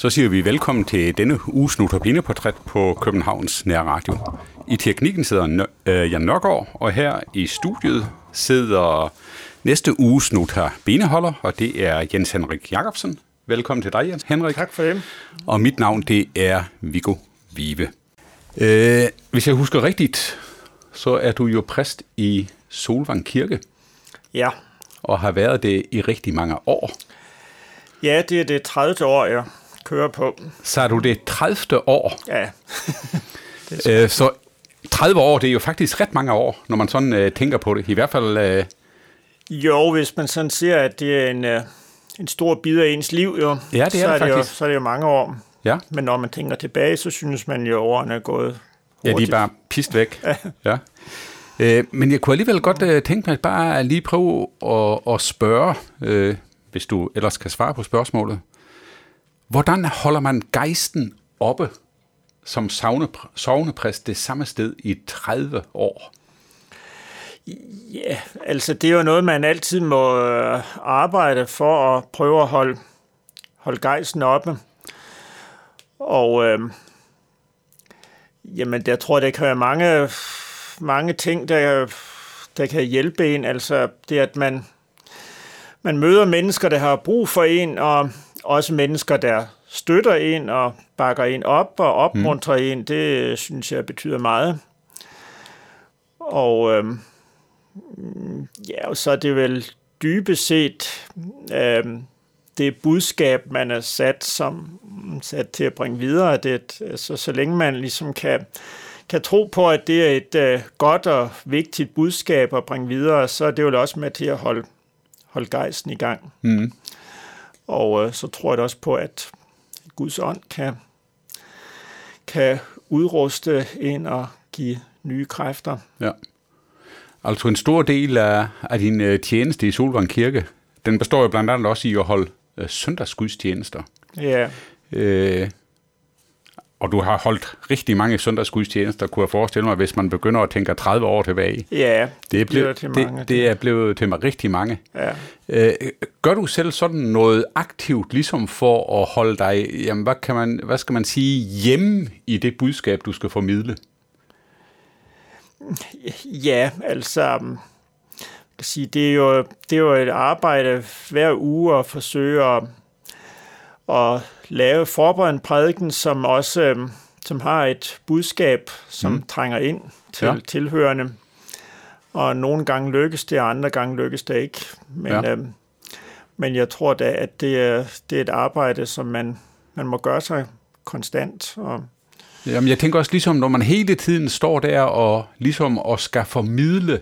Så siger vi velkommen til denne uges Notabene-portræt på Københavns Nær Radio. I teknikken sidder øh, Jan Nørgaard, og her i studiet sidder næste uges Notabene-holder, og det er Jens Henrik Jacobsen. Velkommen til dig, Jens Henrik. Tak for det. Og mit navn, det er Viggo Vive. Øh, hvis jeg husker rigtigt, så er du jo præst i Solvang Kirke. Ja. Og har været det i rigtig mange år. Ja, det er det 30. år, jeg kører på. Så er du det 30. år? Ja. det er øh, så 30 år, det er jo faktisk ret mange år, når man sådan øh, tænker på det. I hvert fald... Øh... Jo, hvis man sådan siger, at det er en, øh, en stor bid af ens liv, jo, ja, det er så, det er faktisk. det jo, så er det jo mange år. Ja. Men når man tænker tilbage, så synes man jo, at årene er gået hurtigt. Ja, de er bare pist væk. ja. ja. Øh, men jeg kunne alligevel godt øh, tænke mig bare at lige prøve at, at spørge, øh, hvis du ellers kan svare på spørgsmålet. Hvordan holder man gejsten oppe som sovnepræst det samme sted i 30 år? Ja, altså det er jo noget, man altid må øh, arbejde for at prøve at holde, holde gejsten oppe. Og øh, jamen, jeg tror, der kan være mange, mange ting, der, der kan hjælpe en. Altså det, at man, man møder mennesker, der har brug for en, og også mennesker, der støtter en og bakker en op og opmuntrer mm. en, det synes jeg betyder meget. Og øh, ja, og så er det vel dybest set øh, det budskab, man er sat som sat til at bringe videre. Det, altså, så længe man ligesom kan, kan tro på, at det er et øh, godt og vigtigt budskab at bringe videre, så er det jo også med til at holde, holde gejsten i gang. Mm. Og øh, så tror jeg også på, at Guds ånd kan, kan udruste en og give nye kræfter. Ja. Altså en stor del af, af din øh, tjeneste i Solvang Kirke, den består jo blandt andet også i at holde øh, søndagsgudstjenester. Ja. Øh, og du har holdt rigtig mange søndagsgudstjenester, kunne jeg forestille mig, hvis man begynder at tænke 30 år tilbage. Ja, det er blevet, til mange. Det, det er blevet til mig rigtig mange. Ja. Øh, gør du selv sådan noget aktivt, ligesom for at holde dig, jamen hvad, kan man, hvad skal man sige, hjemme i det budskab, du skal formidle? Ja, altså, kan sige, det, er jo, det er jo et arbejde hver uge at forsøge at, at lave forberedt en prædiken, som også som har et budskab, som mm. trænger ind til ja. tilhørende. Og nogle gange lykkes det, og andre gange lykkes det ikke. Men, ja. øhm, men jeg tror da, at det er, det er et arbejde, som man, man må gøre sig konstant. Og Jamen, jeg tænker også ligesom, når man hele tiden står der og ligesom og skal formidle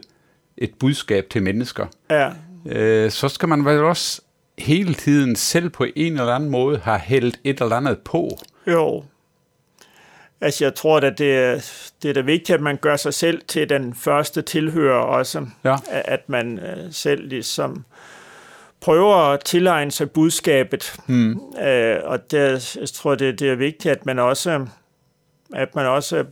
et budskab til mennesker, ja. øh, så skal man vel også hele tiden selv på en eller anden måde have hældt et eller andet på. Jo. Altså, jeg tror, at det er, det er da vigtigt, at man gør sig selv til den første tilhører også. Ja. At man selv ligesom prøver at tilegne sig budskabet. Mm. Øh, og det, jeg tror, det, det er vigtigt, at man også at man også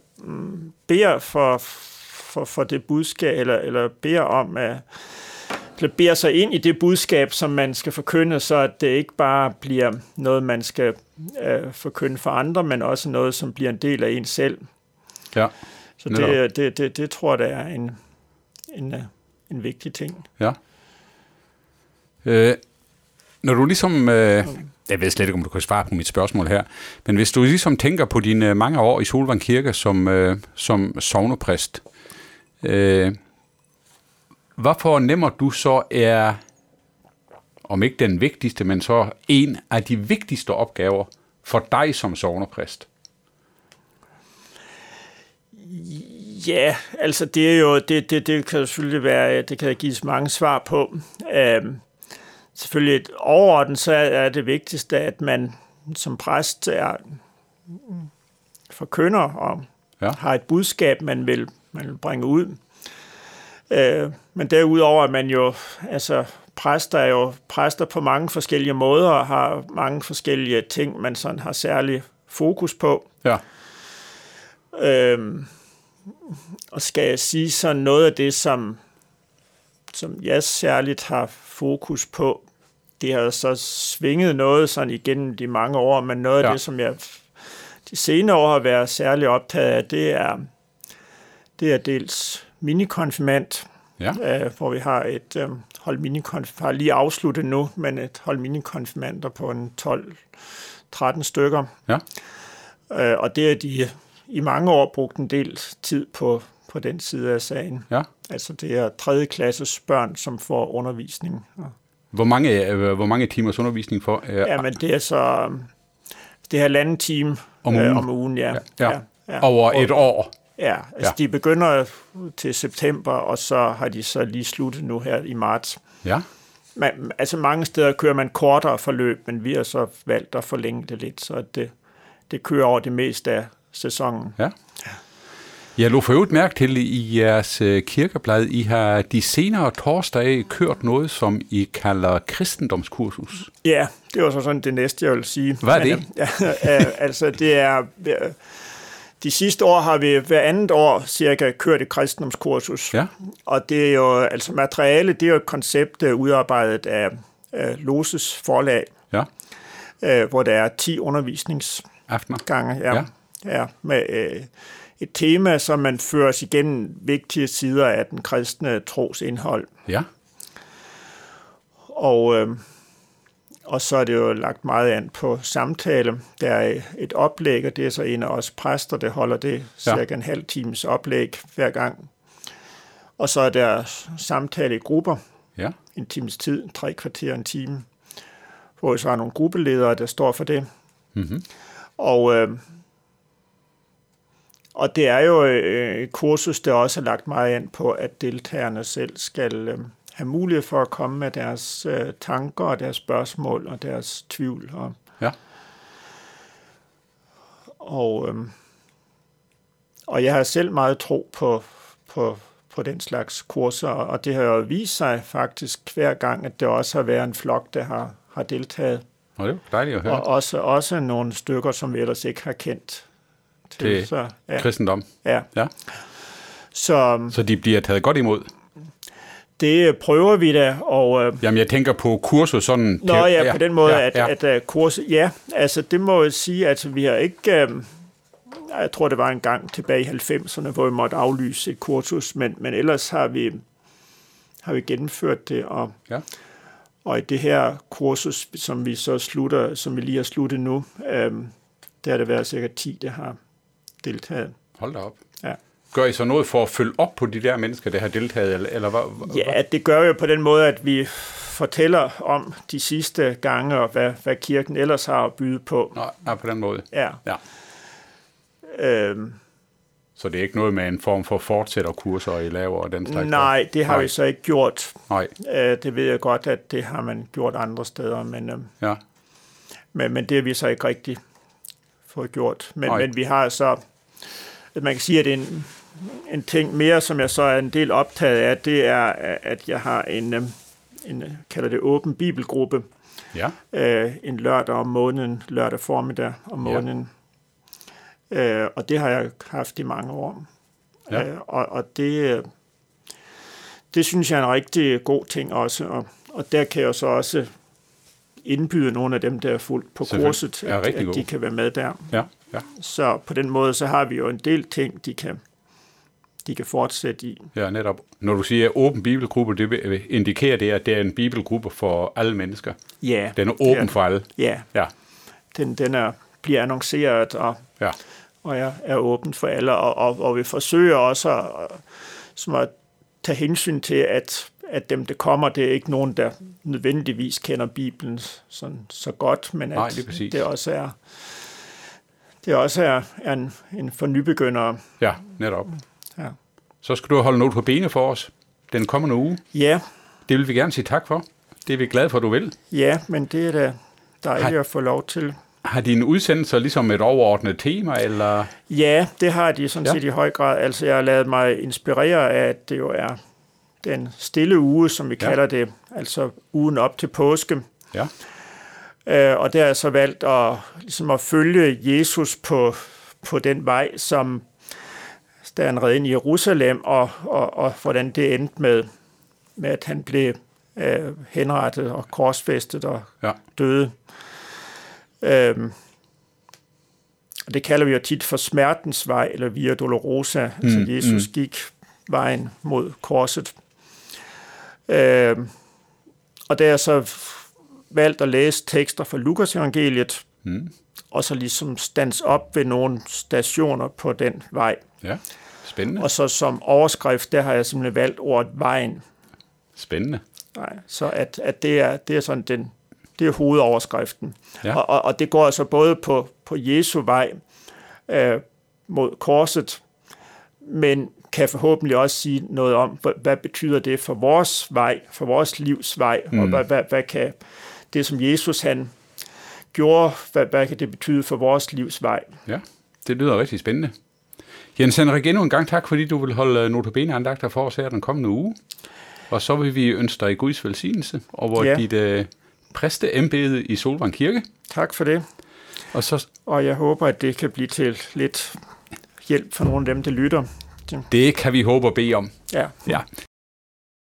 beder for, for, for det budskab, eller, eller beder om, at beder sig ind i det budskab, som man skal forkynde, så at det ikke bare bliver noget, man skal øh, forkynde for andre, men også noget, som bliver en del af en selv. Ja. Så det, det, det, det tror jeg, det er en, en, en vigtig ting. Ja. Øh, når du ligesom... Øh, jeg ved slet ikke, om du kan svare på mit spørgsmål her, men hvis du ligesom tænker på dine mange år i Solvang Kirke som, øh, som sovnepræst, øh, hvad fornemmer du så er, om ikke den vigtigste, men så en af de vigtigste opgaver for dig som sovnepræst? Ja, altså det er jo, det, det, det kan selvfølgelig være, det kan gives mange svar på. Øhm, selvfølgelig et overordnet, så er det vigtigste, at man som præst er forkynder og ja. har et budskab, man vil, man vil bringe ud. Øh, men derudover er man jo, altså præster er jo præster på mange forskellige måder og har mange forskellige ting, man sådan har særlig fokus på. Ja. Øh, og skal jeg sige sådan noget af det, som, som jeg særligt har fokus på, det har så svinget noget sådan igennem de mange år, men noget af Ja. det, som jeg de senere år har været særlig optaget af, det er, det er dels minikonfirmant, Ja, øh, hvor vi har et øh, hold minikonf- har lige afsluttet nu, men et hold minikonfirmanter på en 12-13 stykker. ja, Øh, og det er de i mange år brugt en del tid på, på den side af sagen. ja. Altså det er tredje klasses børn, som får undervisning. Hvor mange, øh, hvor mange timers undervisning for? Øh, Ja, men det er så øh, det her landet time Om ugen. Øh, om ugen ja. ja. ja, ja. Over et år? Ja, altså Ja. de begynder til september, og så har de så lige sluttet nu her i marts. Ja, Man, altså mange steder kører man kortere forløb, men vi har så valgt at forlænge det lidt, så det, det kører over det meste af sæsonen. ja. Jeg lå for øvrigt mærke til i jeres øh, kirkeblad, I har de senere torsdage kørt noget, som I kalder kristendomskursus. Ja, det var så sådan det næste, jeg vil sige. Hvad er Men, det? øh, Ja, øh, altså det er... De sidste år har vi hver andet år cirka kørt et kristendomskursus. Ja, Og det er jo, altså materiale, det er jo et koncept udarbejdet af øh, Loses forlag, ja. øh, hvor der er 10 undervisningsgange ja, Ja. ja. Med øh, et tema, som man fører os igennem vigtige sider af den kristne tros indhold. Ja, Og, øh, og så er det jo lagt meget an på samtale. Der er et oplæg, og det er så en af os præster, der holder det cirka en halv times oplæg hver gang. Og så er der samtale i grupper, ja, en times tid, tre kvarter, en time, hvor så har nogle gruppeledere, der står for det. mm-hmm. Og, øh, og det er jo øh, et kursus, der også er lagt meget an på, at deltagerne selv skal øh, have mulighed for at komme med deres øh, tanker og deres spørgsmål og deres tvivl. Og, ja, og, øh, og jeg har selv meget tro på, på, på den slags kurser, og det har jo vist sig faktisk hver gang, at det også har været en flok, der har, har deltaget. og det var dejligt at høre. Og også, også nogle stykker, som vi ellers ikke har kendt til. Til så, ja, Kristendom. ja. Ja. Så Så de bliver taget godt imod. Det prøver vi da, og øh, Jamen, jeg tænker på kursus sådan... Nå ja, på den måde, ja, at, ja. at, at kurset, ja, altså det må jeg sige, at vi har ikke, øh, jeg tror det var en gang tilbage i 90'erne, hvor vi måtte aflyse et kursus, men, men ellers har vi, har vi gennemført det, og, Ja. og i det her kursus, som vi så slutter, som vi lige har sluttet nu, øh, der har det været cirka 10, der har deltaget. Hold da op. Ja. Gør I så noget for at følge op på de der mennesker, der har deltaget, eller, eller hvad? Ja, det gør jo på den måde, at vi fortæller om de sidste gange, og hvad, hvad kirken ellers har at byde på. Nå, ja, på den måde. Ja. Ja. Øhm, Så det er ikke noget med en form for fortsætterkurser, I laver og den slags? nej, det har Nej. vi så ikke gjort. Nej, Øh, det ved jeg godt, at det har man gjort andre steder, men, øh, ja. men, men det har vi så ikke rigtig fået gjort. Men, Nej. men vi har så, at man kan sige, at en, en ting mere, som jeg så er en del optaget af, det er, at jeg har en, øh, en øh, kalder det åben bibelgruppe, Ja, øh, en lørdag om måneden, lørdag formiddag om Ja. måneden. Øh, og det har jeg haft i mange år. Ja. Øh, og, og det, øh, det synes jeg er en rigtig god ting også. Og, og der kan jeg så også indbyde nogle af dem, der er fuldt på kurset, Ja, at, at de kan være med der. ja, ja. Så på den måde, så har vi jo en del ting, de kan, de kan fortsætte i. Ja, netop. Når du siger åben bibelgruppe, det indikerer det, at det er en bibelgruppe for alle mennesker. Ja, Den er åben Ja. for alle. ja Ja, den, den er, bliver annonceret, og ja, og er, er åben for alle, og, og, og vi forsøger også at, som at tage hensyn til, at, at dem, der kommer, det er ikke nogen, der nødvendigvis kender Bibelen sådan, så godt, men Nej, at lige præcis. det også er, det også er, er en, en for nybegyndere. ja, netop. Ja. Så skal du holde noget på benene for os den kommende uge. ja, Det vil vi gerne sige tak for. Det er vi glade for, at du vil. ja, men det er da dejligt Hej. at få lov til. Har dine udsendelser ligesom et overordnet tema, eller? Ja, det har de sådan Ja. set i høj grad. Altså, jeg har lavet mig inspirere af, at det jo er den stille uge, som vi Ja. kalder det, altså ugen op til påske. Ja, Øh, og der er jeg så valgt at, ligesom at følge Jesus på, på den vej, som da han red ind i Jerusalem, og, og, og hvordan det endte med, med at han blev øh, henrettet og korsfæstet og Ja. døde. Øhm, og det kalder vi jo tit for smertens vej, eller via dolorosa. Mm, altså Jesus mm. gik vejen mod korset. Øhm, og der er så valgt at læse tekster fra Lukas evangeliet, Mm. og så ligesom stands op ved nogle stationer på den vej. Ja. Spændende. Og så som overskrift, der har jeg simpelthen valgt ordet vejen. Spændende. Nej, så at, at det, er, det er sådan den, det er hovedoverskriften. Ja. Og, og, og det går altså både på, på Jesu vej øh, mod korset, men kan forhåbentlig også sige noget om, hvad, hvad betyder det for vores vej, for vores livs vej, mm. og hvad, hvad, hvad kan det, som Jesus han gjorde, hvad, hvad kan det betyde for vores livs vej? Ja, det lyder rigtig spændende. Jens Henrik, endnu en gang tak, fordi du vil holde notabene-andagter for os her den kommende uge. Og så vil vi ønske dig Guds velsignelse over ja. dit øh, præsteembede i Solvang Kirke. Tak for det, Og så, og jeg håber, at det kan blive til lidt hjælp for nogle af dem, der lytter. det kan vi håbe og bede om. Ja. Ja.